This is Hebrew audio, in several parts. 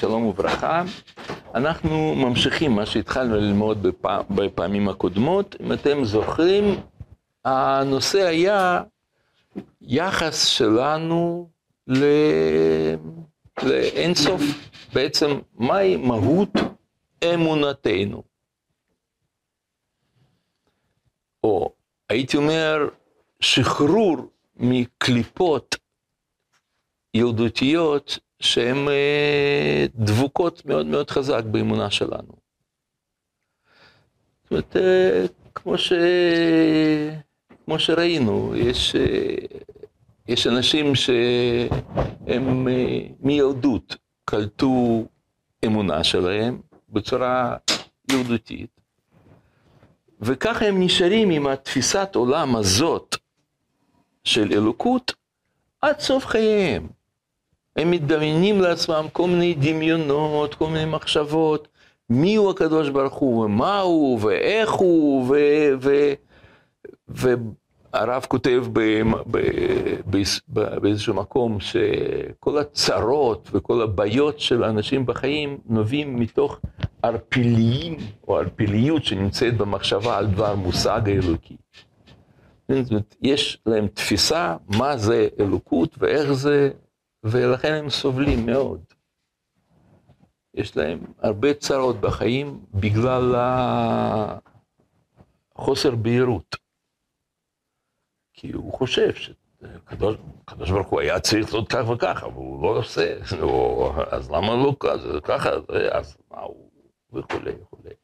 שלום וברכה. אנחנו ממשיכים מה שהתחלנו ללמוד בפע... בפעמים הקודמות. אם אתם זוכרים, הנושא היה יחס שלנו ל... לאינסוף, בעצם מהי מהות אמונתנו. או הייתי אומר, שחרור מקליפות ילדותיות שהן אה, דבוקות מאוד מאוד חזק באמונה שלנו. זאת אומרת, אה, כמו, ש... כמו שראינו, יש, אה, יש אנשים שהם מילדות קלטו אמונה שלהם בצורה ילדותית, וככה הם נשארים עם התפיסת עולם הזאת של אלוקות עד סוף חייהם. הם מדמיינים לעצמם כל מיני דמיונות, כל מיני מחשבות, מי הוא הקדוש ברוך הוא, ומה הוא, ואיך הוא, ו... ו... והרב כותב ב... ב... ב... באיזשהו מקום שכל הצרות וכל הבעיות של האנשים בחיים נובעים מתוך ערפיליים או ערפיליות שנמצאת במחשבה על דבר מושג האלוקי. יש להם תפיסה מה זה אלוקות ואיך זה ולכן הם סובלים מאוד. יש להם הרבה צרות בחיים בגלל החוסר בהירות. כי הוא חושב שקדוש ברוך הוא היה צריך לעשות כך וכך, אבל הוא לא עושה, אז למה לא ככה, אז מה הוא, וכולי וכולי.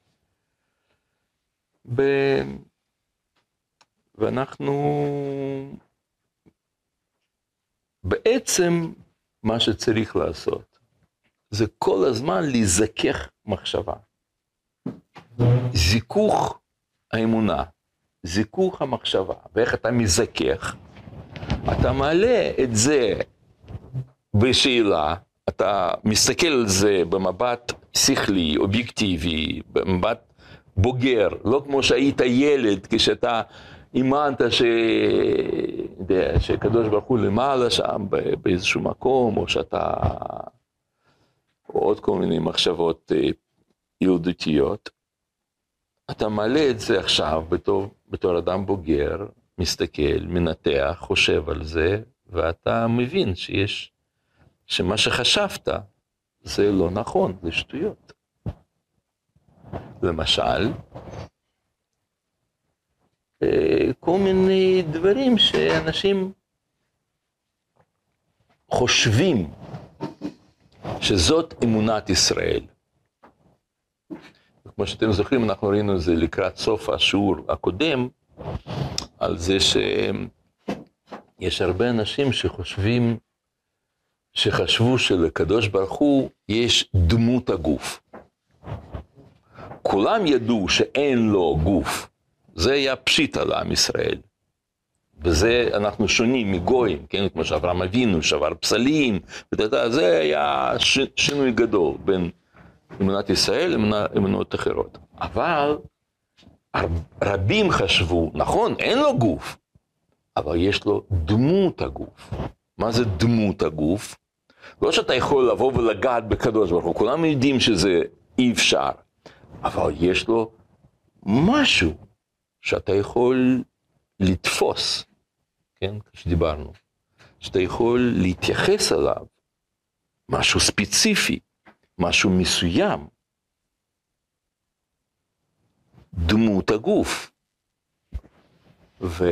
ב... ואנחנו בעצם מה שצריך לעשות זה כל הזמן להיזכך מחשבה. זיכוך האמונה, זיכוך המחשבה, ואיך אתה מזכך? אתה מעלה את זה בשאלה, אתה מסתכל על זה במבט שכלי, אובייקטיבי, במבט בוגר, לא כמו שהיית ילד כשאתה אימנת ש... שקדוש ברוך הוא למעלה שם באיזשהו מקום, או שאתה... או עוד כל מיני מחשבות אה, יהודותיות. אתה מעלה את זה עכשיו בתור, בתור אדם בוגר, מסתכל, מנתח, חושב על זה, ואתה מבין שיש, שמה שחשבת זה לא נכון, זה שטויות. למשל, כל מיני דברים שאנשים חושבים שזאת אמונת ישראל. כמו שאתם זוכרים, אנחנו ראינו את זה לקראת סוף השיעור הקודם, על זה שיש הרבה אנשים שחושבים, שחשבו שלקדוש ברוך הוא יש דמות הגוף. כולם ידעו שאין לו גוף. זה היה פשיטה לעם ישראל. וזה אנחנו שונים מגויים, כן, כמו שאברהם אבינו שבר פסלים, זה היה ש, שינוי גדול בין אמונת ישראל לאמונות אחרות. אבל רבים חשבו, נכון, אין לו גוף, אבל יש לו דמות הגוף. מה זה דמות הגוף? לא שאתה יכול לבוא ולגעת בקדוש ברוך הוא, כולם יודעים שזה אי אפשר, אבל יש לו משהו שאתה יכול לתפוס, כן, שדיברנו, שאתה יכול להתייחס אליו, משהו ספציפי, משהו מסוים, דמות הגוף. ו...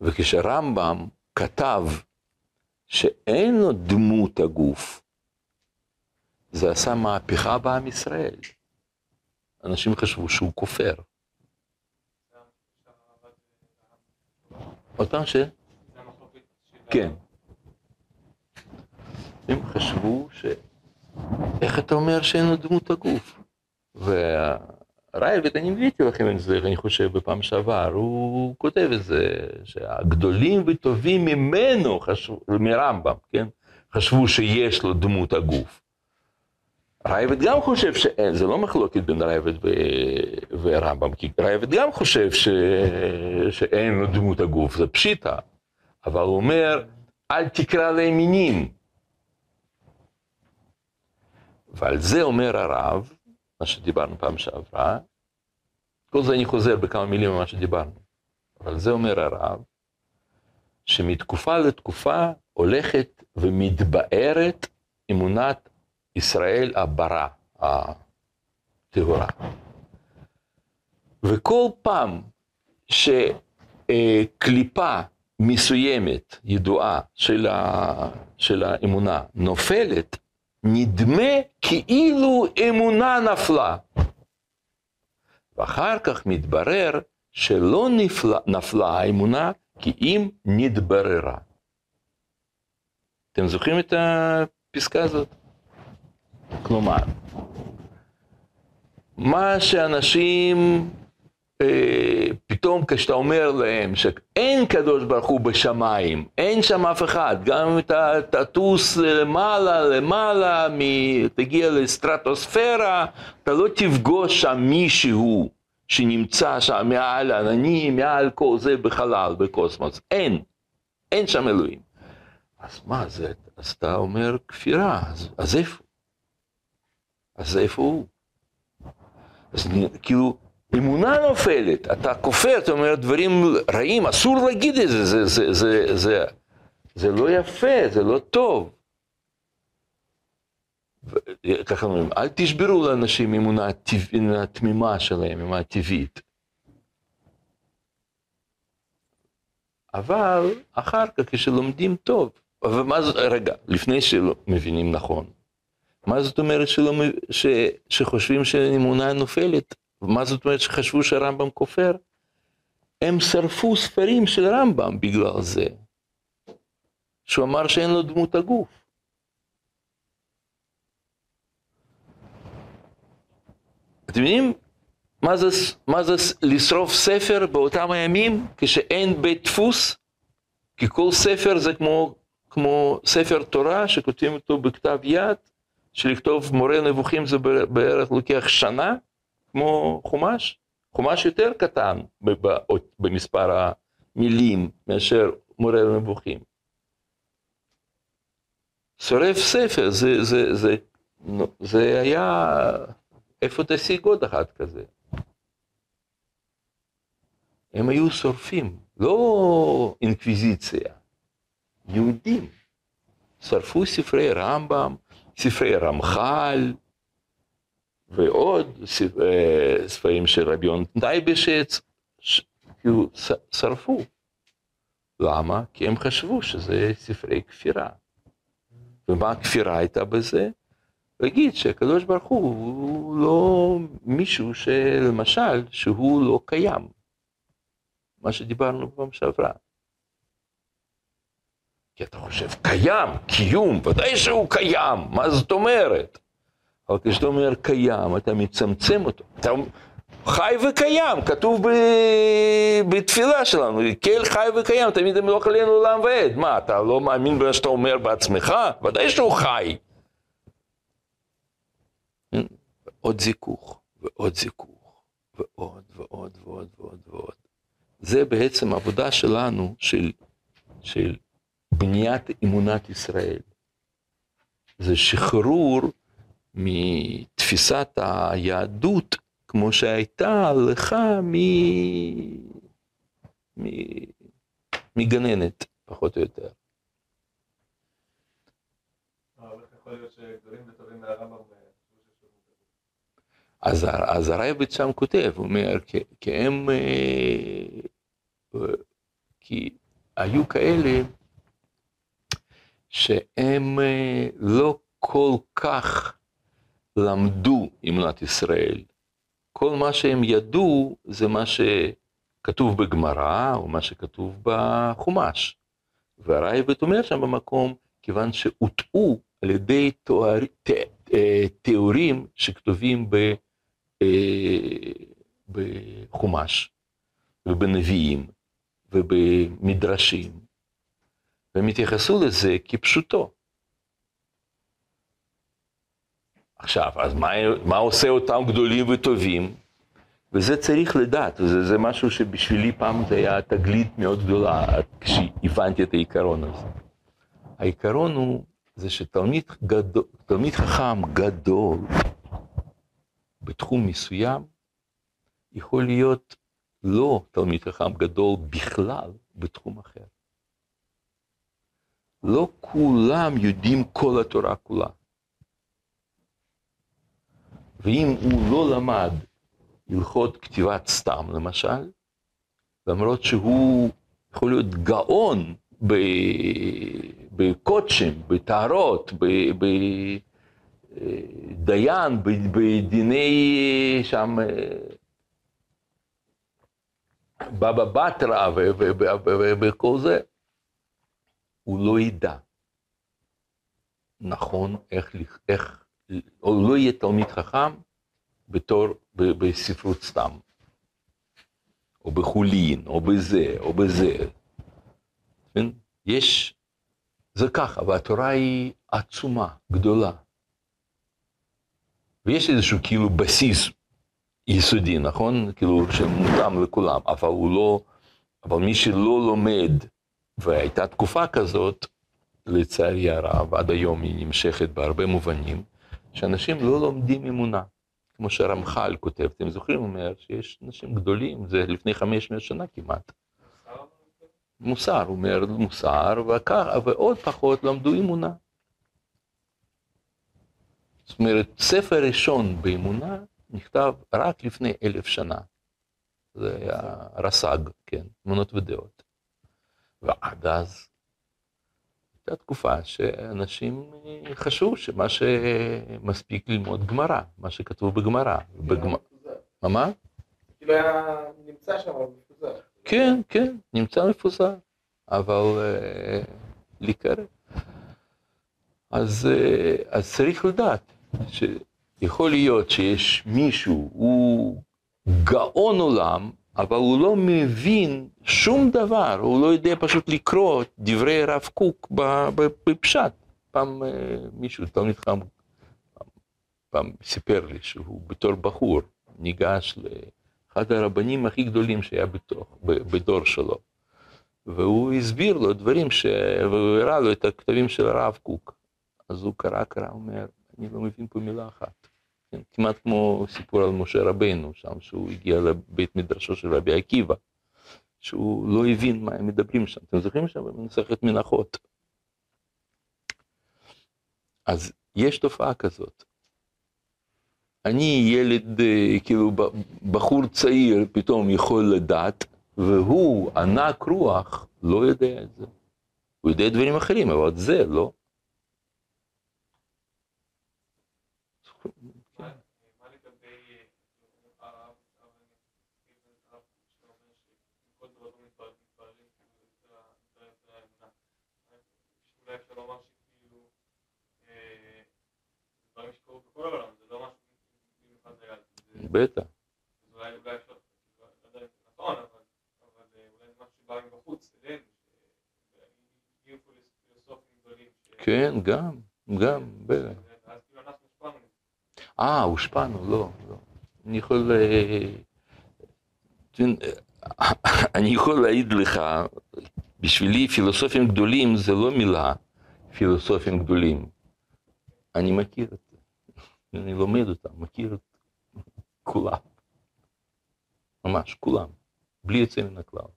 וכשרמב"ם כתב שאין לו דמות הגוף, זה עשה מהפכה בעם ישראל. אנשים חשבו שהוא כופר. עוד פעם ש... כן. הם חשבו ש... איך אתה אומר שאין לו דמות הגוף? והראב"ד, אני הבאתי לכם את זה, אני חושב, בפעם שעבר, הוא כותב את זה, שהגדולים וטובים ממנו, חשבו, מרמב"ם, כן? חשבו שיש לו דמות הגוף. ראב"ד גם חושב שאין, זה לא מחלוקת בין ראב"ד ורמב"ם, כי ראב"ד גם חושב ש... שאין דמות הגוף, זה פשיטה. אבל הוא אומר, אל תקרא להם מינים. ועל זה אומר הרב, מה שדיברנו פעם שעברה, כל זה אני חוזר בכמה מילים ממה שדיברנו, אבל זה אומר הרב, שמתקופה לתקופה הולכת ומתבארת אמונת ישראל הברה, הטהורה. וכל פעם שקליפה מסוימת, ידועה, של, ה, של האמונה נופלת, נדמה כאילו אמונה נפלה. ואחר כך מתברר שלא נפלה, נפלה האמונה, כי אם נתבררה. אתם זוכרים את הפסקה הזאת? כלומר, מה שאנשים, אה, פתאום כשאתה אומר להם שאין קדוש ברוך הוא בשמיים, אין שם אף אחד, גם אם אתה תטוס למעלה, למעלה, מ... תגיע לסטרטוספירה, אתה לא תפגוש שם מישהו שנמצא שם מעל עננים, מעל כל זה בחלל, בקוסמוס. אין, אין שם אלוהים. אז מה זה, אז אתה אומר כפירה, אז, אז איפה? אז איפה הוא? אז כאילו, אמונה נופלת, אתה כופר, אתה אומר דברים רעים, אסור להגיד את זה, זה, זה, זה, זה, זה לא יפה, זה לא טוב. ככה אומרים, אל תשברו לאנשים אמונה תמימה שלהם, אמונה טבעית. אבל אחר כך כשלומדים טוב, ומה זה, רגע, לפני שמבינים נכון, מה זאת אומרת שלא, ש, שחושבים שאמונה נופלת? מה זאת אומרת שחשבו שהרמב"ם כופר? הם שרפו ספרים של רמב"ם בגלל זה, שהוא אמר שאין לו דמות הגוף. אתם יודעים מה זה, מה זה לשרוף ספר באותם הימים כשאין בית דפוס? כי כל ספר זה כמו, כמו ספר תורה שכותבים אותו בכתב יד, שלכתוב מורה נבוכים זה בערך לוקח שנה, כמו חומש. חומש יותר קטן במספר המילים מאשר מורה נבוכים. שורף ספר, זה, זה, זה, זה היה, איפה תשיג עוד אחד כזה? הם היו שורפים, לא אינקוויזיציה, יהודים. שרפו ספרי רמב"ם, ספרי רמח"ל, ועוד אה, ספרים של רבי יונתן טייבשץ, כאילו שרפו. למה? כי הם חשבו שזה ספרי כפירה. ומה הכפירה הייתה בזה? להגיד שהקדוש ברוך הוא הוא לא מישהו שלמשל, שהוא לא קיים. מה שדיברנו פעם שעברה. כי אתה חושב, קיים, קיום, ודאי שהוא קיים, מה זאת אומרת? אבל כשאתה אומר קיים, אתה מצמצם אותו. אתה חי וקיים, כתוב ב... בתפילה שלנו, כל חי וקיים, תמיד ימלוך עלינו לעולם ועד. מה, אתה לא מאמין במה שאתה אומר בעצמך? ודאי שהוא חי. עוד זיכוך, ועוד זיכוך, ועוד ועוד ועוד ועוד ועוד. זה בעצם עבודה שלנו, של, של בניית אמונת ישראל. זה שחרור מתפיסת היהדות כמו שהייתה לך מ... מ... מגננת, פחות או יותר. אז, אז הרייבד שם כותב, הוא אומר, כי הם, אה, כי היו כאלה שהם אה, לא כל כך למדו אמונת ישראל. כל מה שהם ידעו זה מה שכתוב בגמרא או מה שכתוב בחומש. והרייבט אומר שם במקום, כיוון שהוטעו על ידי תואר, ת, אה, תיאורים שכתובים ב, אה, בחומש ובנביאים ובמדרשים, והם התייחסו לזה כפשוטו. עכשיו, אז מה, מה עושה אותם גדולים וטובים? וזה צריך לדעת, וזה זה משהו שבשבילי פעם זה היה תגלית מאוד גדולה, כשהבנתי את העיקרון הזה. העיקרון הוא, זה שתלמיד גדול, חכם גדול בתחום מסוים, יכול להיות לא תלמיד חכם גדול בכלל בתחום אחר. לא כולם יודעים כל התורה כולה. ואם הוא לא למד הלכות כתיבת סתם, למשל, למרות שהוא יכול להיות גאון בקודשים, בטהרות, בדיין, בדיני שם בבא בתרא וכל זה, הוא לא ידע נכון איך, איך, או לא יהיה תלמיד חכם בתור, בספרות סתם, או בחולין, או בזה, או בזה. כן? יש, זה ככה, והתורה היא עצומה, גדולה. ויש איזשהו כאילו בסיס יסודי, נכון? כאילו שמותאם לכולם, אבל הוא לא, אבל מי שלא לומד, והייתה תקופה כזאת, לצערי הרב, עד היום היא נמשכת בהרבה מובנים, שאנשים לא לומדים אמונה. כמו שהרמח"ל כותב, אתם זוכרים, הוא אומר שיש אנשים גדולים, זה לפני 500 שנה כמעט. מוסר, הוא אומר מוסר, וכך, ועוד פחות למדו אמונה. זאת אומרת, ספר ראשון באמונה נכתב רק לפני אלף שנה. זה היה רס"ג, כן, אמונות ודעות. ועד אז הייתה תקופה שאנשים חשבו שמה שמספיק ללמוד גמרא, מה שכתוב בגמרא. מה? מה? כאילו היה נמצא שם, מפוזר. כן, כן, נמצא מפוזר, אבל אה, להיקרא. אז, אה, אז צריך לדעת שיכול להיות שיש מישהו, הוא גאון עולם, אבל הוא לא מבין שום דבר, הוא לא יודע פשוט לקרוא דברי הרב קוק בפשט. פעם אה, מישהו, תלמיד חם, פעם סיפר לי שהוא בתור בחור ניגש לאחד הרבנים הכי גדולים שהיה בתוך, בדור שלו. והוא הסביר לו דברים, ש... והוא הראה לו את הכתבים של הרב קוק. אז הוא קרא, קרא, אומר, אני לא מבין פה מילה אחת. כן, כמעט כמו סיפור על משה רבנו, שם שהוא הגיע לבית מדרשו של רבי עקיבא, שהוא לא הבין מה הם מדברים שם. אתם זוכרים שם במסכת מנחות. אז יש תופעה כזאת. אני ילד, אה, כאילו בחור צעיר פתאום יכול לדעת, והוא ענק רוח, לא יודע את זה. הוא יודע דברים אחרים, אבל זה לא. בטח. כן, גם, גם, בטח. אה, הושפענו, לא, לא. אני יכול... אה, אני יכול להעיד לך, בשבילי פילוסופים גדולים זה לא מילה, פילוסופים גדולים. אני מכיר את זה, אני לומד אותם, מכיר את כולם. ממש, כולם. בלי יוצא מן הכלל.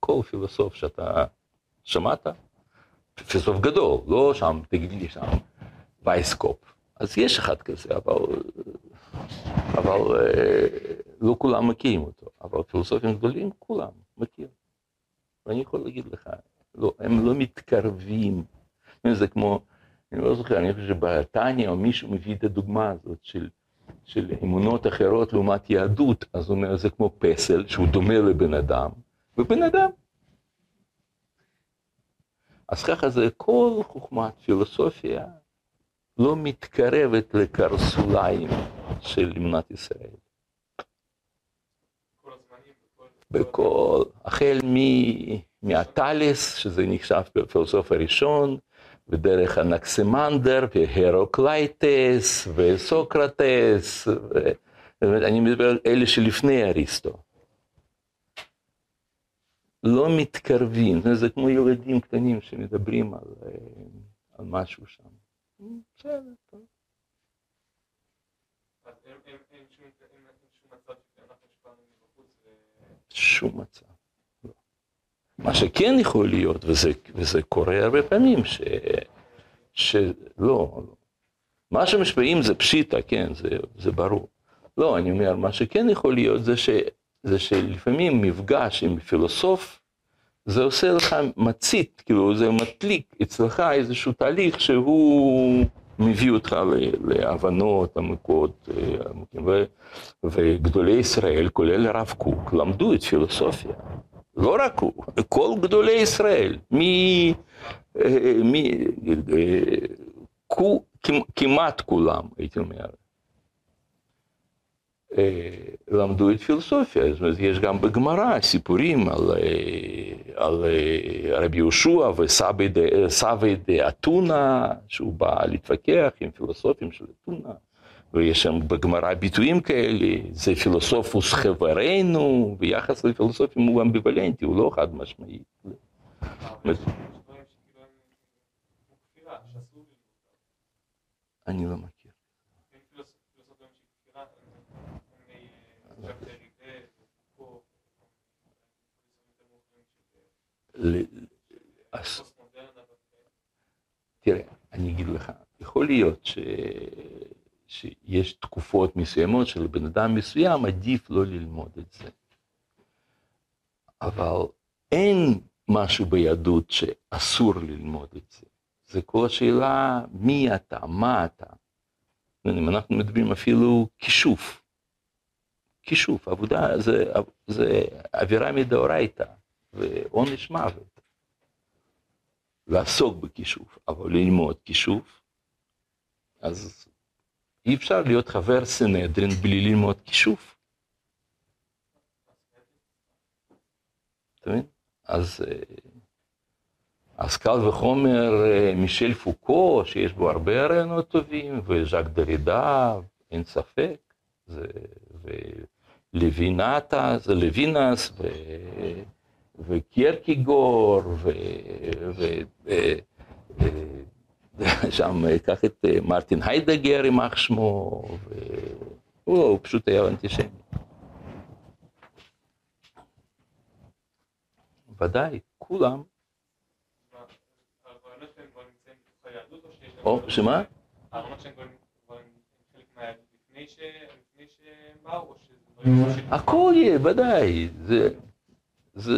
כל פילוסוף שאתה שמעת, פילוסוף גדול, לא שם, תגיד לי שם, וייסקופ. אז יש אחד כזה, אבל, אבל אה, לא כולם מכירים אותו. אבל פילוסופים גדולים, כולם מכיר. ואני יכול להגיד לך, לא, הם לא מתקרבים. זה כמו, אני לא זוכר, אני חושב שבתניא או מישהו מביא את הדוגמה הזאת של של אמונות אחרות לעומת יהדות, אז הוא אומר, זה כמו פסל שהוא דומה לבן אדם, ובן אדם. אז ככה זה כל חוכמת פילוסופיה לא מתקרבת לקרסוליים של אמונת ישראל. בכל, החל מתאלס, שזה נחשב הפילוסוף הראשון, ודרך אנקסימנדר והרקליטוס וסוקרטס, ו... אני מדבר על אלה שלפני אריסטו. לא מתקרבים, זה כמו ילדים קטנים שמדברים על, על משהו שם. בסדר, טוב. שום מצב שאנחנו השפענו מבחוץ ו- שום מצב. לא. מה שכן יכול להיות, וזה, וזה קורה הרבה פעמים, ש... שלא, לא. מה שמשפיעים זה פשיטה, כן, זה, זה ברור. לא, אני אומר, מה שכן יכול להיות זה, ש... זה שלפעמים מפגש עם פילוסוף, זה עושה לך מצית, כאילו זה מדליק אצלך איזשהו תהליך שהוא מביא אותך להבנות עמוקות, אה, וגדולי ישראל, כולל הרב קוק, למדו את פילוסופיה. לא רק הוא, כל גדולי ישראל. אה. אה, כמעט כולם, הייתי אומר, אה, למדו את פילוסופיה. זאת אומרת, יש גם בגמרא סיפורים על, על רבי יהושע וסבי דאתונה, שהוא בא להתווכח עם פילוסופים של אתונה. ויש שם בגמרא ביטויים כאלה, זה פילוסופוס חברנו, ביחס לפילוסופים הוא אמביוולנטי, הוא לא חד משמעי. אני לא מכיר. אה. תראה, אני אגיד לך, יכול להיות ש... שיש תקופות מסוימות שלבן אדם מסוים עדיף לא ללמוד את זה. אבל אין משהו ביהדות שאסור ללמוד את זה. זה כל השאלה מי אתה, מה אתה. אם אנחנו מדברים אפילו כישוף. כישוף, עבודה זה, זה עבירה מדאורייתא ועונש מוות. לעסוק בכישוף, אבל ללמוד כישוף, אז אי אפשר להיות חבר סנהדרין בלי ללמוד כישוף. אתה מבין? אז, אה, אז קל וחומר אה, מישל פוקו, שיש בו הרבה רעיונות טובים, וז'אק דרידה, אין ספק, זה, ולוינטה, זה לוינס, ו... וקירקיגור, ו... ו... אה, אה, שם אה, קח את אה, מרטין היידגר, יימח שמו, הוא פשוט היה אנטישמי. ודאי, כולם, או שמה? הכל יהיה, ודאי, זה, זה,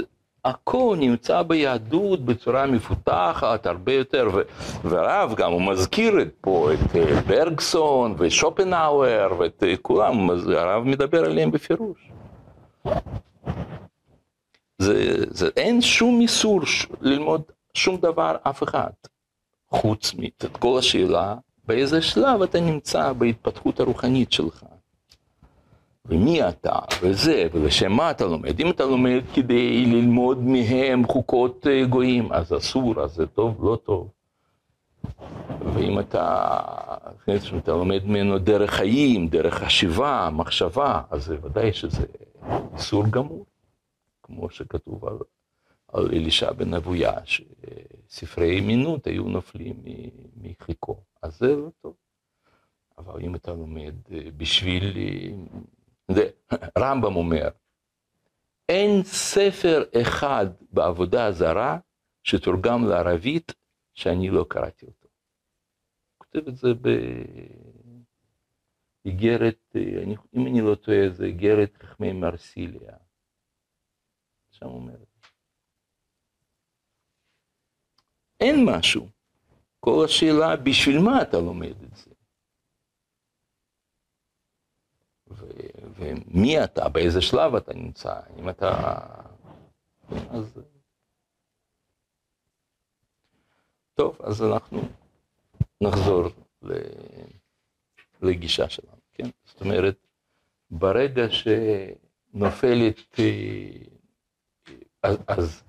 הכל נמצא ביהדות בצורה מפותחת הרבה יותר, ו, והרב גם, הוא מזכיר פה את אה, ברגסון ושופנהאואר ואת אה, כולם, הרב מדבר עליהם בפירוש. זה, זה, אין שום איסור ללמוד שום דבר, אף אחד, חוץ מאת כל השאלה, באיזה שלב אתה נמצא בהתפתחות הרוחנית שלך. ומי אתה, וזה, ולשם מה אתה לומד. אם אתה לומד כדי ללמוד מהם חוקות אה, גויים, אז אסור, אז זה טוב, לא טוב. ואם אתה, אם אתה לומד ממנו דרך חיים, דרך חשיבה, מחשבה, אז ודאי שזה איסור גמור, כמו שכתוב על, על אלישע בן אבויה, שספרי מינות היו נופלים מחיקו, אז זה לא טוב. אבל אם אתה לומד אה, בשביל... רמב"ם אומר, אין ספר אחד בעבודה זרה שתורגם לערבית שאני לא קראתי אותו. הוא כותב את זה באיגרת, אה, אם אני לא טועה, זה איגרת חכמי מרסיליה. שם הוא אומר. אין משהו. כל השאלה, בשביל מה אתה לומד את זה? ו- ומי אתה, באיזה שלב אתה נמצא, אם אתה... אז... טוב, אז אנחנו נחזור ל... לגישה שלנו, כן? זאת אומרת, ברגע שנופלת, אה, אז, אז,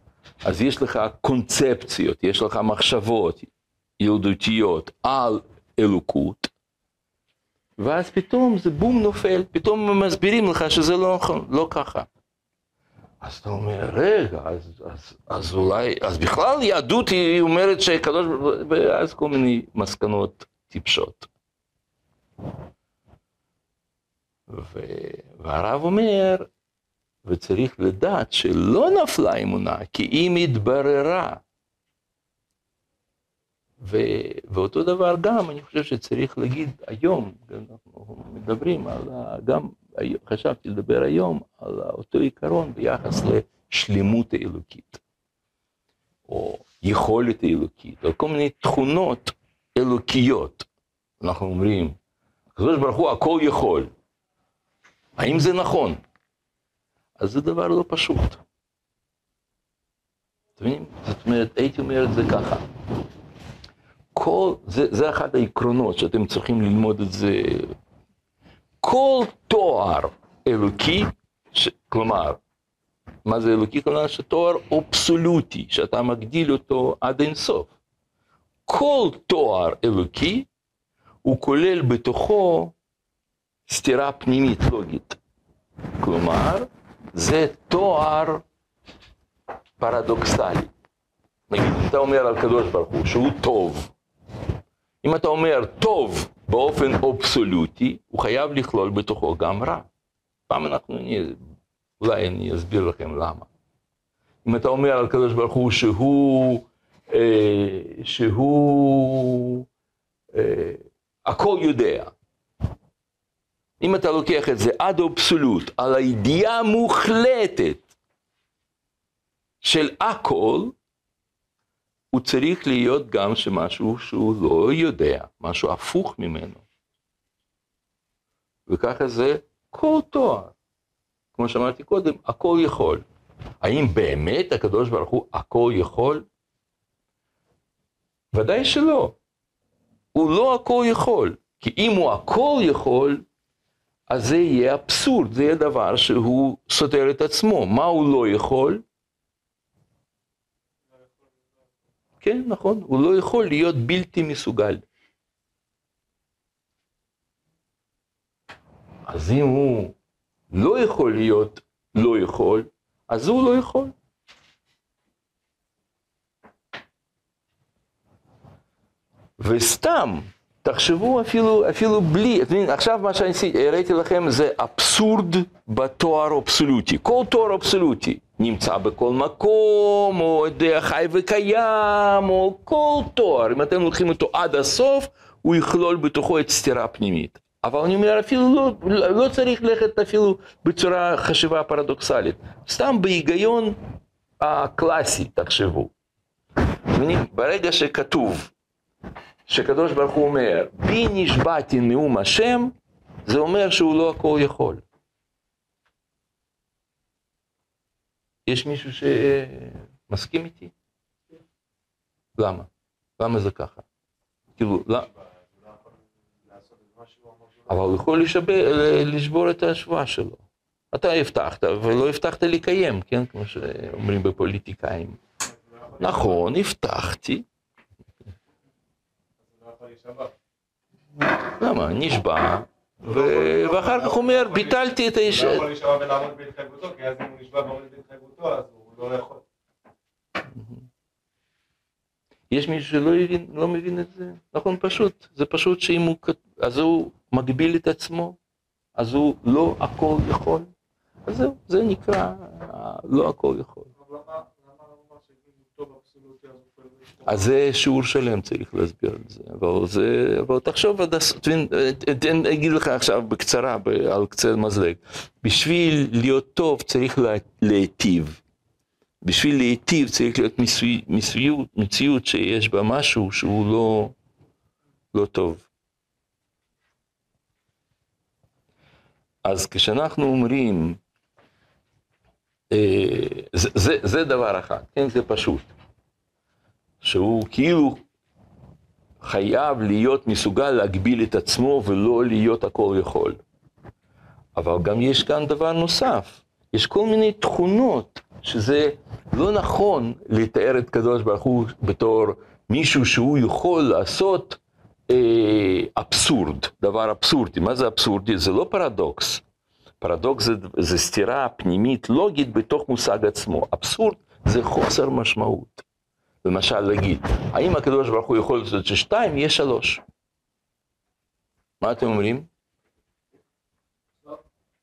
אז יש לך קונספציות, יש לך מחשבות ילדותיות על אלוקות, ואז פתאום זה בום נופל, פתאום מסבירים לך שזה לא נכון, לא ככה. אז אתה אומר, רגע, אז, אז, אז אולי, אז בכלל יהדות היא אומרת שהקדוש ברוך הוא, ואז כל מיני מסקנות טיפשות. ו... והרב אומר, וצריך לדעת שלא נפלה אמונה, כי אם התבררה. ו... ואותו דבר גם, אני חושב שצריך להגיד היום, אנחנו מדברים על, ה... גם חשבתי לדבר היום על אותו עיקרון ביחס לשלמות האלוקית, או יכולת האלוקית, או כל מיני תכונות אלוקיות. אנחנו אומרים, הקדוש ברוך הוא הכל יכול. האם זה נכון? אז זה דבר לא פשוט. אתם מבינים? זאת אומרת, הייתי אומר את זה ככה. כל, זה, זה אחד העקרונות שאתם צריכים ללמוד את זה. כל תואר אלוקי, ש, כלומר, מה זה אלוקי? כלומר, שתואר אבסולוטי, שאתה מגדיל אותו עד אינסוף. כל תואר אלוקי, הוא כולל בתוכו סתירה פנימית לוגית. כלומר, זה תואר פרדוקסלי. נגיד, אתה אומר על קדוש ברוך הוא שהוא טוב, אם אתה אומר טוב באופן אבסולוטי, הוא חייב לכלול בתוכו גם רע. פעם אנחנו, אני, אולי אני אסביר לכם למה. אם אתה אומר על קדוש ברוך הוא שהוא, אה, שהוא אה, הכל יודע, אם אתה לוקח את זה עד אבסולוט, על הידיעה המוחלטת של הכל, הוא צריך להיות גם שמשהו שהוא לא יודע, משהו הפוך ממנו. וככה זה כל תואר. כמו שאמרתי קודם, הכל יכול. האם באמת הקדוש ברוך הוא הכל יכול? ודאי שלא. הוא לא הכל יכול. כי אם הוא הכל יכול, אז זה יהיה אבסורד, זה יהיה דבר שהוא סותר את עצמו. מה הוא לא יכול? כן, נכון, הוא לא יכול להיות בלתי מסוגל. אז אם הוא לא יכול להיות לא יכול, אז הוא לא יכול. וסתם, תחשבו אפילו, אפילו בלי, עכשיו מה שאני הראיתי לכם זה אבסורד בתואר אבסולוטי. כל תואר אבסולוטי נמצא בכל מקום, או חי וקיים, או כל תואר, אם אתם לוקחים אותו עד הסוף, הוא יכלול בתוכו את סתירה פנימית. אבל אני אומר, אפילו לא, לא צריך ללכת אפילו בצורה חשיבה פרדוקסלית. סתם בהיגיון הקלאסי, תחשבו. ברגע שכתוב שקדוש ברוך הוא אומר, בי נשבעתי נאום השם, זה אומר שהוא לא הכל יכול. יש מישהו שמסכים איתי? למה? למה זה ככה? כאילו, למה? אבל הוא יכול לשבור את השבועה שלו. אתה הבטחת, ולא הבטחת לקיים, כן? כמו שאומרים בפוליטיקאים. נכון, הבטחתי, למה? נשבע, ואחר כך אומר, ביטלתי את האיש... הוא לא יכול להישבע ולעמוד בהתחייבותו, כי אז אם הוא נשבע ועומד בהתחייבותו, אז הוא לא יכול. יש מישהו שלא מבין, לא מבין את זה? נכון, פשוט. זה פשוט שאם הוא... אז הוא מגביל את עצמו, אז הוא לא הכל יכול. אז זהו, זה נקרא לא הכל יכול. אז זה שיעור שלם צריך להסביר את זה, אבל זה, אבל תחשוב עד הסוף, אני אגיד לך עכשיו בקצרה, על קצה המזלג, בשביל להיות טוב צריך להיטיב, בשביל להיטיב צריך להיות מציאות, מציאות שיש בה משהו שהוא לא, לא טוב. אז כשאנחנו אומרים, אה, זה, זה, זה דבר אחד, כן, זה פשוט. שהוא כאילו חייב להיות מסוגל להגביל את עצמו ולא להיות הכל יכול. אבל גם יש כאן דבר נוסף, יש כל מיני תכונות שזה לא נכון לתאר את קדוש ברוך הוא בתור מישהו שהוא יכול לעשות אה, אבסורד, דבר אבסורדי. מה זה אבסורדי? זה לא פרדוקס, פרדוקס זה, זה סתירה פנימית לוגית בתוך מושג עצמו. אבסורד זה חוסר משמעות. למשל להגיד, האם הקדוש ברוך הוא יכול לעשות ששתיים יהיה שלוש? מה אתם אומרים?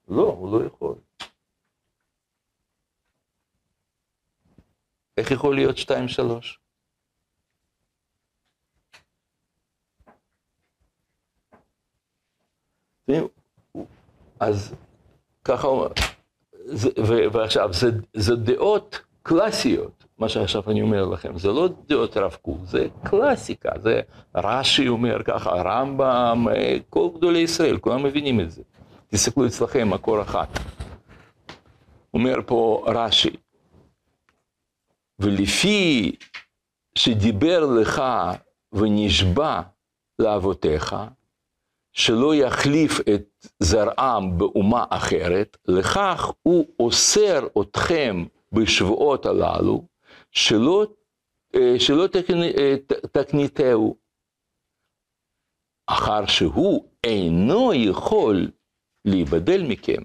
לא. הוא לא יכול. איך יכול להיות שתיים שלוש? אז ככה, ועכשיו, זה, זה דעות קלאסיות, מה שעכשיו אני אומר לכם, זה לא דעות הרב קוק, זה קלאסיקה, זה רש"י אומר ככה, רמב"ם, כל גדולי ישראל, כולם מבינים את זה. תסתכלו אצלכם, מקור אחת. אומר פה רש"י, ולפי שדיבר לך ונשבע לאבותיך, שלא יחליף את זרעם באומה אחרת, לכך הוא אוסר אתכם בשבועות הללו, שלא, שלא תקניתהו, אחר שהוא אינו יכול להיבדל מכם.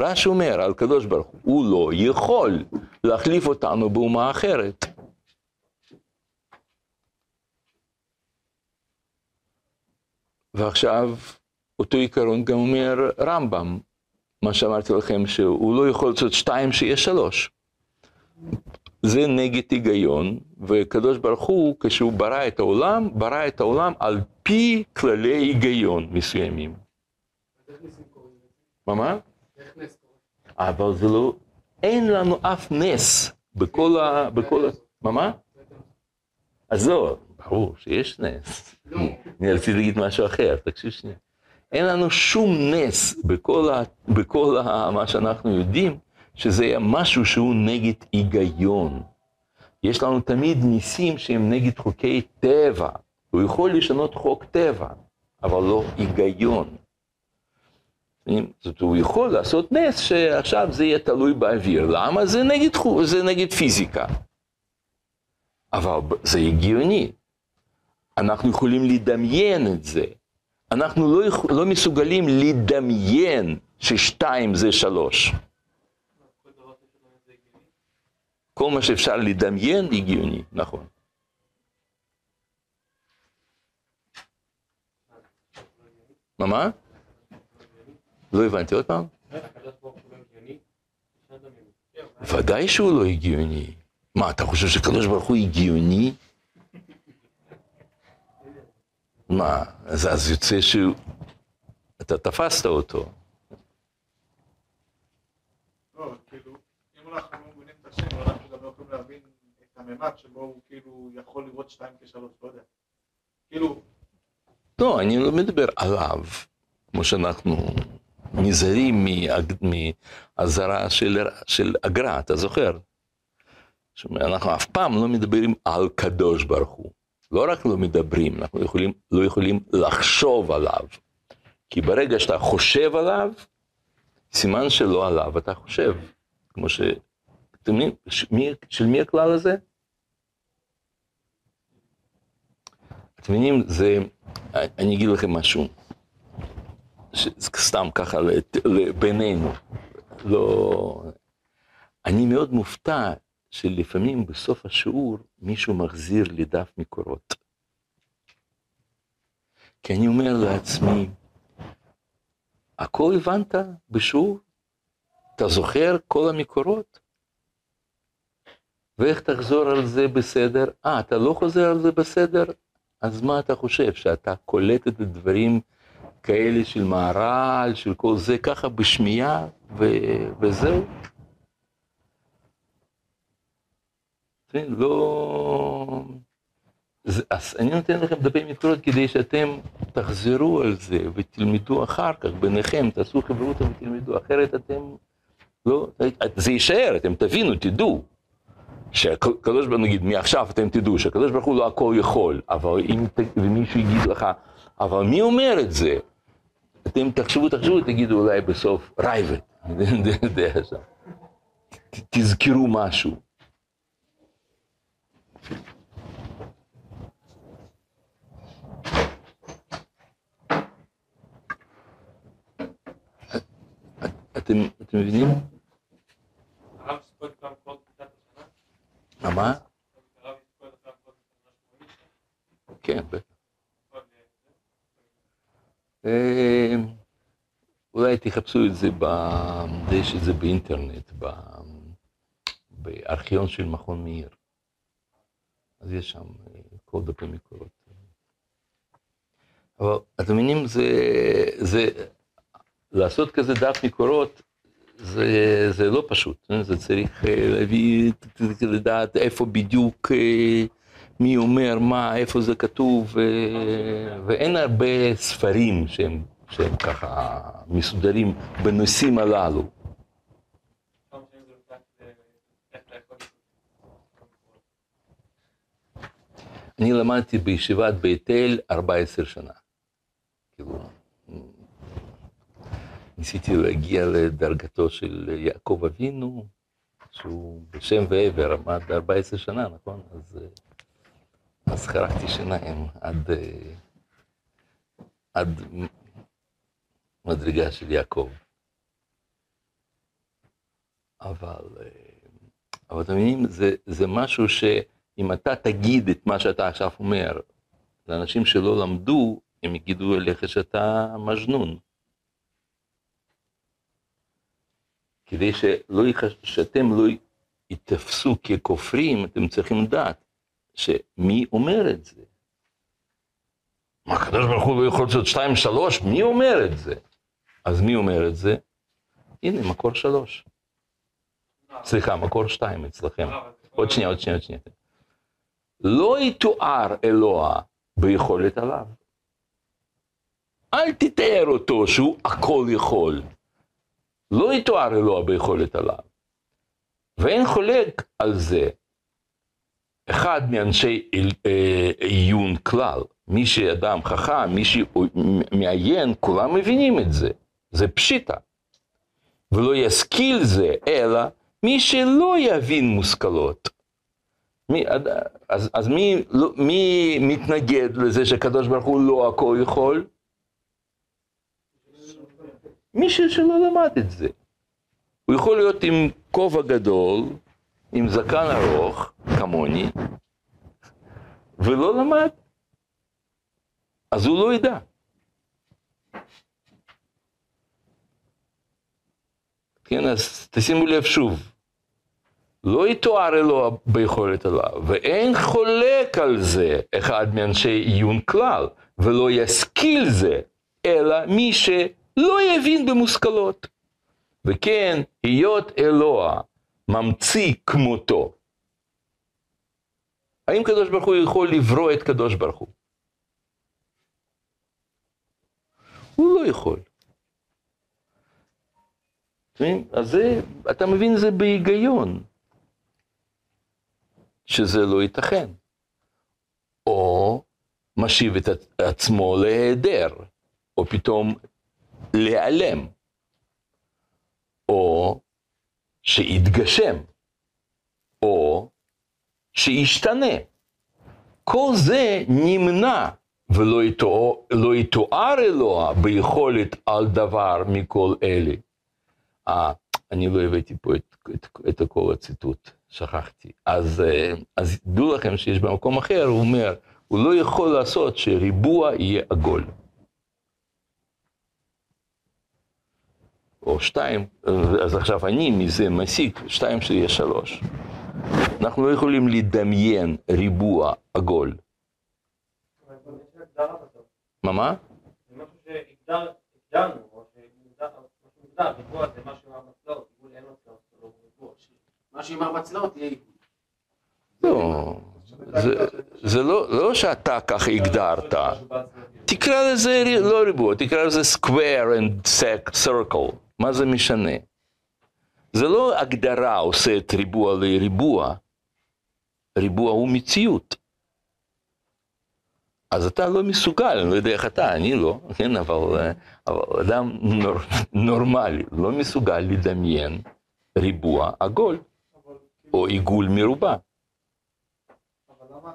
רש"י אומר על קדוש ברוך הוא, הוא לא יכול להחליף אותנו באומה אחרת. ועכשיו אותו עיקרון גם אומר רמב"ם, מה שאמרתי לכם, שהוא לא יכול לעשות שתיים שיהיה שלוש. זה נגד היגיון, וקדוש ברוך הוא, כשהוא ברא את העולם, ברא את העולם על פי כללי היגיון מסוימים. מה מה? אבל זה לא, אין לנו אף נס בכל ה... בכל ה... מה מה? אז לא, ברור שיש נס. אני רציתי להגיד משהו אחר, תקשיב שנייה. אין לנו שום נס בכל, ה, בכל ה, מה שאנחנו יודעים, שזה משהו שהוא נגד היגיון. יש לנו תמיד ניסים שהם נגד חוקי טבע. הוא יכול לשנות חוק טבע, אבל לא היגיון. זאת הוא יכול לעשות נס שעכשיו זה יהיה תלוי באוויר. למה? זה נגד, זה נגד פיזיקה. אבל זה הגיוני. אנחנו יכולים לדמיין את זה. אנחנו לא, יכול, לא מסוגלים לדמיין ששתיים זה שלוש. כל מה שאפשר לדמיין הגיוני, נכון. מה מה? לא הבנתי עוד פעם. ודאי שהוא לא הגיוני. מה, אתה חושב שקדוש ברוך הוא הגיוני? מה, אז, אז יוצא שהוא... אתה תפסת אותו. לא, כאילו, אם אנחנו לא מבינים את השם, אנחנו יכולים להבין את הממד שבו הוא כאילו יכול לראות שתיים כשלוש, לא יודע. כאילו... לא, אני לא מדבר עליו, כמו שאנחנו נזהרים מאזהרה של, של אגרה, אתה זוכר? אנחנו אף פעם לא מדברים על קדוש ברוך הוא. לא רק לא מדברים, אנחנו יכולים, לא יכולים לחשוב עליו. כי ברגע שאתה חושב עליו, סימן שלא עליו אתה חושב. כמו ש... אתם יודעים, של מי הכלל הזה? אתם מבינים, זה... אני אגיד לכם משהו. סתם ככה בינינו. לא... אני מאוד מופתע שלפעמים בסוף השיעור מישהו מחזיר לי דף מקורות. כי אני אומר לעצמי, הכל הבנת בשיעור? אתה זוכר כל המקורות? ואיך תחזור על זה בסדר? אה, אתה לא חוזר על זה בסדר? אז מה אתה חושב, שאתה קולט את הדברים כאלה של מהר"ל, של כל זה, ככה בשמיעה, ו- וזהו? לא... אז אני נותן לכם דפי מקורות כדי שאתם תחזרו על זה ותלמדו אחר כך ביניכם, תעשו חברותא ותלמדו, אחרת אתם לא, זה יישאר, אתם תבינו, תדעו. שהקדוש ברוך הוא, נגיד, מעכשיו אתם תדעו שהקדוש ברוך הוא לא הכל יכול, אבל אם מישהו יגיד לך, אבל מי אומר את זה? אתם תחשבו, תחשבו, תגידו אולי בסוף רייבט, תזכרו משהו. אתם מבינים? הרב כל תחילת השנה? מה? כן, בטח. אה, אולי תחפשו את זה, יש את זה באינטרנט, בארכיון של מכון מאיר. אז יש שם אה, כל דפי מקורות. אבל אתם מבינים, זה, זה, לעשות כזה דף מקורות, זה, זה לא פשוט, אה? זה צריך אה, להביא, לדעת איפה בדיוק, אה, מי אומר מה, איפה זה כתוב, ואין הרבה ספרים שהם, שהם ככה מסודרים בנושאים הללו. אני למדתי בישיבת בית אל 14 שנה. כאילו, ניסיתי להגיע לדרגתו של יעקב אבינו, שהוא בשם ועבר עמד 14 שנה, נכון? אז, אז חרקתי שיניים עד, עד מדרגה של יעקב. אבל, אבל אתם מבינים, זה, זה משהו שאם אתה תגיד את מה שאתה עכשיו אומר לאנשים שלא למדו, הם יגידו אליך שאתה מג'נון. כדי שלא יחש... שאתם לא ייתפסו ככופרים, אתם צריכים לדעת שמי אומר את זה. מה, הקדוש ברוך הוא לא יכול לעשות שתיים, שלוש? מי אומר את זה? אז מי אומר את זה? הנה, מקור שלוש. סליחה, מקור שתיים אצלכם. עוד שנייה, עוד שנייה, עוד שנייה. לא יתואר אלוה ביכולת עליו. אל תתאר אותו שהוא הכל יכול. לא יתואר אלוה ביכולת עליו. ואין חולק על זה. אחד מאנשי אה, עיון כלל, מי שאדם חכם, מי שמעיין, כולם מבינים את זה. זה פשיטה. ולא ישכיל זה, אלא מי שלא יבין מושכלות. מי, אז, אז מי, לא, מי מתנגד לזה שהקדוש ברוך הוא לא הכל יכול? מי ש- שלא למד את זה. הוא יכול להיות עם כובע גדול, עם זקן ארוך, כמוני, ולא למד. אז הוא לא ידע. כן, אז תשימו לב שוב. לא יתואר אלוה ביכולת עליו, ואין חולק על זה אחד מאנשי עיון כלל, ולא ישכיל זה, אלא מי שלא יבין במושכלות. וכן, היות אלוה ממציא כמותו. האם קדוש ברוך הוא יכול לברוא את קדוש ברוך הוא? הוא לא יכול. אז זה, אתה מבין, זה בהיגיון, שזה לא ייתכן. או משיב את עצמו להיעדר, או פתאום להיעלם, או שיתגשם, או שישתנה. כל זה נמנע ולא יתואר, לא יתואר אלוה ביכולת על דבר מכל אלה. אה, אני לא הבאתי פה את, את, את כל הציטוט, שכחתי. אז, אה, אז דעו לכם שיש במקום אחר, הוא אומר, הוא לא יכול לעשות שריבוע יהיה עגול. או שתיים, אז עכשיו אני מזה מסיק שתיים שיהיה שלוש. אנחנו לא יכולים לדמיין ריבוע עגול. מה מה? זה משהו או ריבוע זה משהו עם ארבע צלעות, עיגול אין לו צלעות, זה לא ריבוע. משהו עם ארבע צלעות יהיה עיגול. לא, זה, לא, לא שאתה ככה הגדרת. תקרא לזה לא ריבוע, תקרא לזה square and circle, מה זה משנה? זה לא הגדרה עושה את ריבוע לריבוע, ריבוע הוא מציאות. אז אתה לא מסוגל, אני לא יודע איך אתה, אני לא, כן, אבל, אבל אדם נור, נורמלי לא מסוגל לדמיין ריבוע עגול, אבל או עיגול מרובע. אבל למה,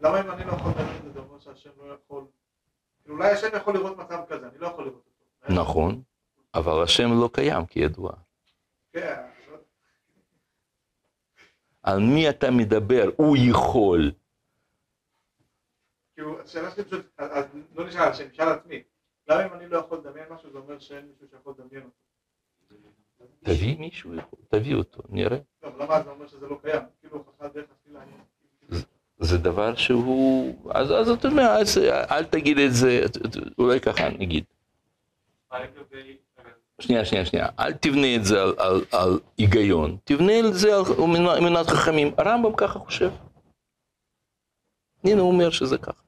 למה אם אני לא יכול לדעת את זה, זה אומר שהשם לא יכול, כאילו אולי השם יכול לראות מצב כזה, אני לא יכול לראות אותו. נכון, אבל השם לא קיים כידוע. כן, על מי אתה מדבר? הוא יכול. כאילו, השאלה שלי פשוט, אז לא נשאל השם, נשאל עצמי. למה אם אני לא יכול לדמיין משהו, זה אומר שאין מישהו שיכול לדמיין אותו? תביא מישהו, תביא אותו, נראה. לא, למה זה אומר שזה לא קיים? כאילו, הוכחה דרך התפילה. אני- זה דבר שהוא... אז, אז אתה אומר, אז אל תגיד את זה, אולי ככה נגיד. שנייה, שנייה, שנייה. אל תבנה את זה על, על, על היגיון, תבנה את זה על אמונת חכמים. הרמב"ם ככה חושב. הנה הוא אומר שזה ככה.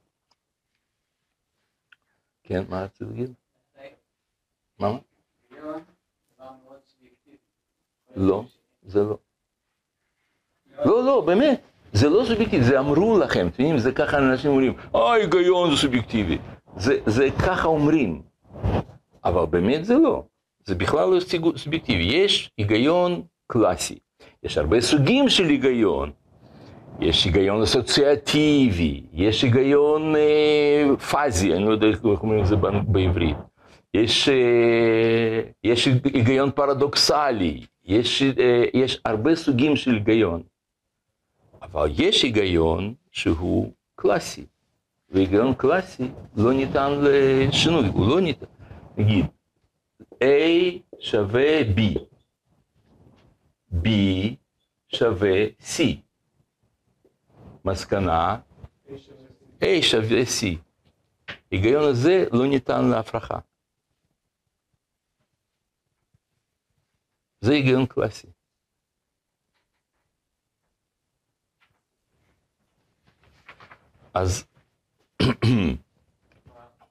כן, מה רציתי להגיד? מה? לא, זה לא. לא, לא, באמת. זה לא סובייקטיבי, זה אמרו לכם, אתם יודעים, זה ככה אנשים אומרים, אה, היגיון זה סובייקטיבי. זה, זה ככה אומרים. אבל באמת זה לא. זה בכלל לא סוג- סובייקטיבי. יש היגיון קלאסי. יש הרבה סוגים של היגיון. יש היגיון אסוציאטיבי, יש היגיון אה, פאזי, אני לא יודע איך אומרים את זה בא- בעברית. יש, אה, יש היגיון פרדוקסלי, יש, אה, יש הרבה סוגים של היגיון. אבל יש היגיון שהוא קלאסי, והיגיון קלאסי לא ניתן לשינוי, הוא לא ניתן. נגיד, A שווה B, B שווה C. מסקנה, A שווה C. היגיון הזה לא ניתן להפרחה. זה היגיון קלאסי. אז,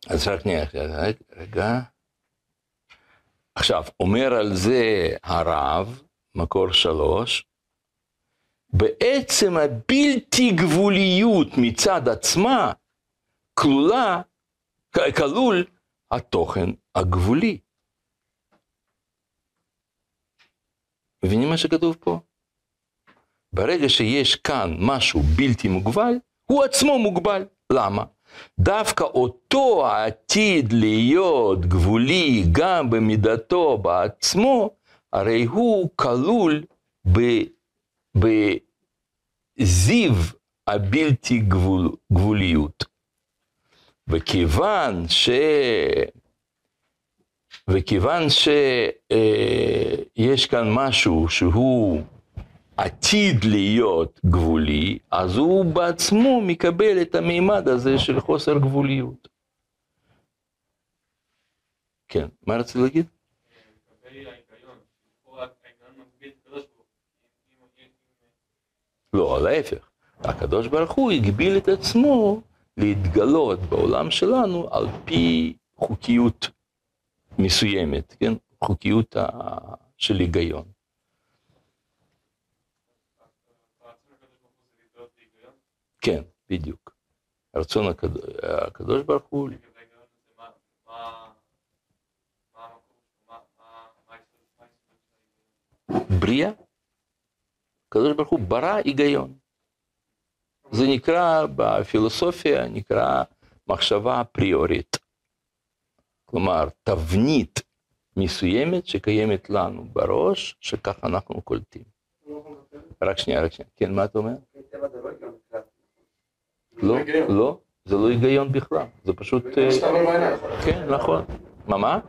אז רק שנייה, רגע, רגע. עכשיו, אומר על זה הרב, מקור שלוש, בעצם הבלתי גבוליות מצד עצמה כלולה, כלול התוכן הגבולי. מבינים מה שכתוב פה? ברגע שיש כאן משהו בלתי מוגבל, הוא עצמו מוגבל. למה? דווקא אותו העתיד להיות גבולי גם במידתו בעצמו, הרי הוא כלול בזיו הבלתי גבול, גבוליות. וכיוון ש... וכיוון שיש כאן משהו שהוא עתיד להיות גבולי, אז הוא בעצמו מקבל את המימד הזה של חוסר גבוליות. כן, מה רציתי להגיד? לא, להפך. הקדוש ברוך הוא הגביל את עצמו להתגלות בעולם שלנו על פי חוקיות מסוימת, כן? חוקיות של היגיון. הרצון הקדוש ברוך הוא זה להתגלות בהיגיון. כן, בדיוק. רצון הקד... הקדוש ברוך הוא? בריאה. הקדוש ברוך הוא ברא היגיון. זה נקרא בפילוסופיה, נקרא מחשבה פריורית. כלומר, תבנית מסוימת שקיימת לנו בראש, שככה אנחנו קולטים. לא לבטל את רק שנייה, רק שנייה. כן, מה אתה אומר? לא. לא, לא, זה לא היגיון בכלל, זה פשוט... אה, בעיניים. כן, נכון. מה, מה?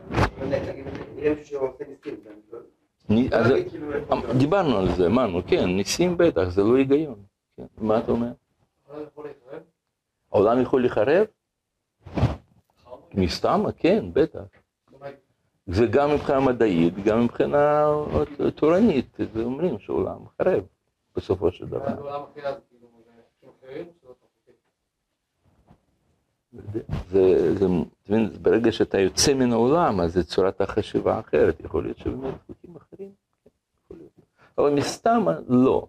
לא- לא כאילו איפה- דיברנו על זה, אמרנו, כן, ניסים בטח, זה לא היגיון. כן, מה אתה אומר? העולם יכול להתערב? העולם יכול לחרב? חרב? מסתם? כן, בטח. זה גם מבחינה מדעית, גם מבחינה תורנית, זה אומרים שהעולם חרב בסופו של דבר. בעולם אחר אז כאילו זה אנשים אחרים, שזה לא תחותי. זה, זה, אתה מבין, ברגע שאתה יוצא מן העולם, אז זה צורת החשיבה אחרת, יכול להיות שבאמת חוקים אחרים, כן, יכול להיות. אבל מסתם לא.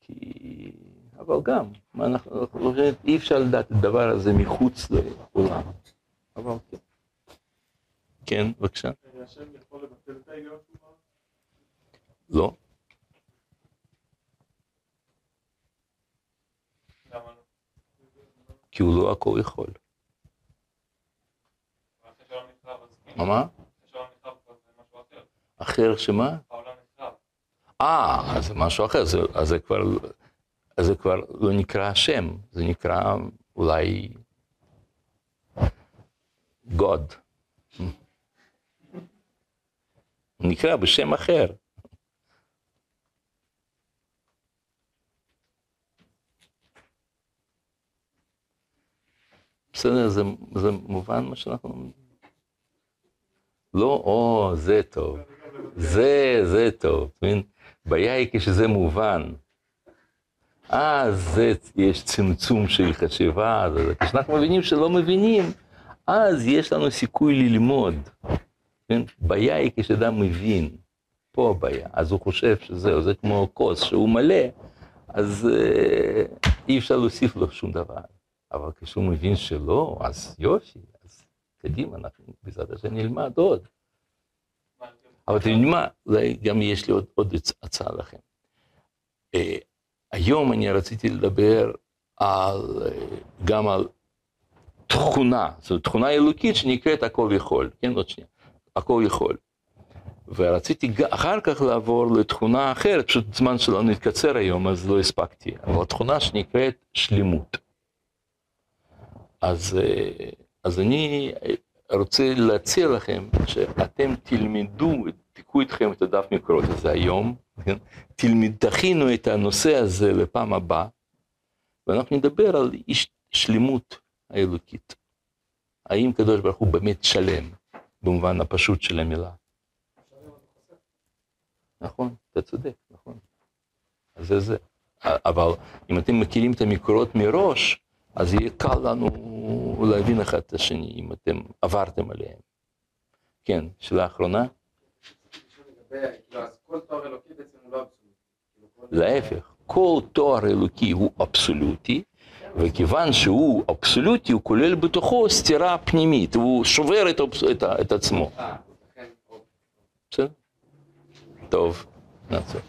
כי... אבל גם, מה אנחנו, אנחנו לא אי אפשר לדעת את הדבר הזה מחוץ לעולם. אבל כן. כן, בבקשה. זה. השם יכול לבטל את ההיגיון שהוא אמר? לא. למה לא? כי הוא לא הכל יכול. מה? מה? אחר שמה? אה, אז זה משהו אחר, זה, אז זה כבר, אז זה כבר לא נקרא השם, זה נקרא אולי God. נקרא בשם אחר. בסדר, זה, זה מובן מה שאנחנו? לא, או, זה טוב. זה, זה טוב, אתה מבין? הבעיה היא כשזה מובן. אז זה, יש צמצום של חשיבה, כשאנחנו מבינים שלא מבינים, אז יש לנו סיכוי ללמוד. כן? בעיה היא כשאדם מבין, פה הבעיה, אז הוא חושב שזהו, זה כמו כוס שהוא מלא, אז אה, אי אפשר להוסיף לו שום דבר. אבל כשהוא מבין שלא, אז יופי, אז קדימה, אנחנו בעזרת השם נלמד עוד. אבל אתם יודעים מה, אולי גם יש לי עוד, עוד הצ- הצעה לכם. אה, היום אני רציתי לדבר על, אה, גם על תכונה, זו תכונה אלוקית שנקראת הכל יכול, כן, עוד שנייה, הכל יכול. ורציתי אחר כך לעבור לתכונה אחרת, פשוט הזמן שלנו התקצר היום, אז לא הספקתי, אבל תכונה שנקראת שלמות. אז, אה, אז אני רוצה להציע לכם שאתם תלמדו, תיקחו איתכם את הדף מקורות הזה היום, כן? תלמד, תכינו את הנושא הזה לפעם הבאה, ואנחנו נדבר על איש שלמות האלוקית. האם קדוש ברוך הוא באמת שלם, במובן הפשוט של המילה. נכון, אתה צודק, נכון. אז זה זה. אבל אם אתם מכירים את המקורות מראש, אז יהיה קל לנו להבין אחד את השני, אם אתם עברתם עליהם. כן, שאלה אחרונה? להפך, כל תואר אלוקי הוא אבסולוטי, וכיוון שהוא אבסולוטי, הוא כולל בתוכו סתירה פנימית, הוא שובר את, עצמו. אה, אוקיי. בסדר? טוב, נעצור.